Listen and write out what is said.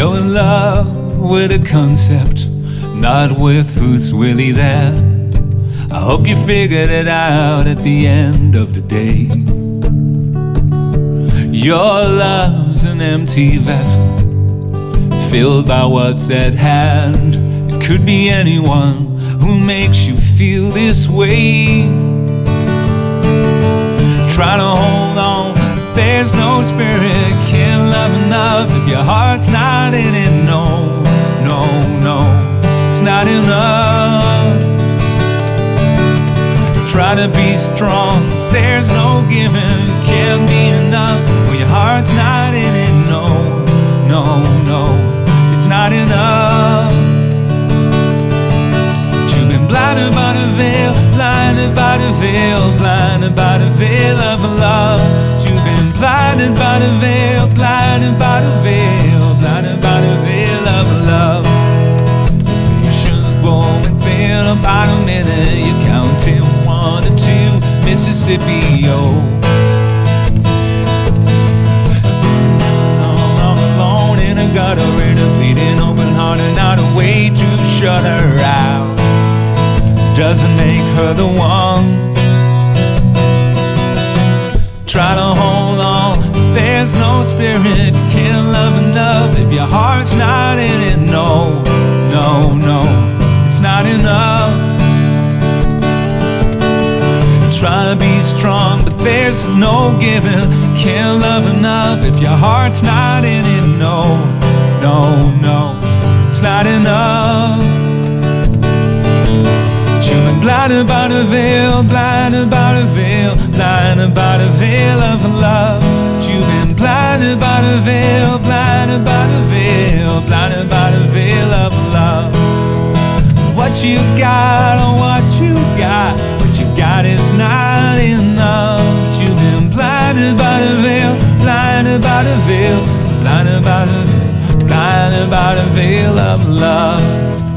You're in love with a concept, not with who's really there. I hope you figured it out at the end of the day. Your love's an empty vessel, filled by what's at hand. It could be anyone who makes you feel this way. Try to hold on, no spirit, can't love enough if your heart's not in it. No, no, no, it's not enough. Try to be strong, there's no giving, can't be All alone in a gutter, in a bleeding open heart, and not a way to shut her out. Doesn't make her the one. Try to hold on, there's no spirit, Try to be strong, but there's no giving. Can't love enough if your heart's not in it. No, no, no, it's not enough. You've been blinded by the veil, blinded by the veil, blinded by the veil of love. You've been blinded by the veil, blinded by the veil, blinded by the veil of love. What you got, oh, what you got, what you got by the veil, blinded by the veil, blinded by the veil of love.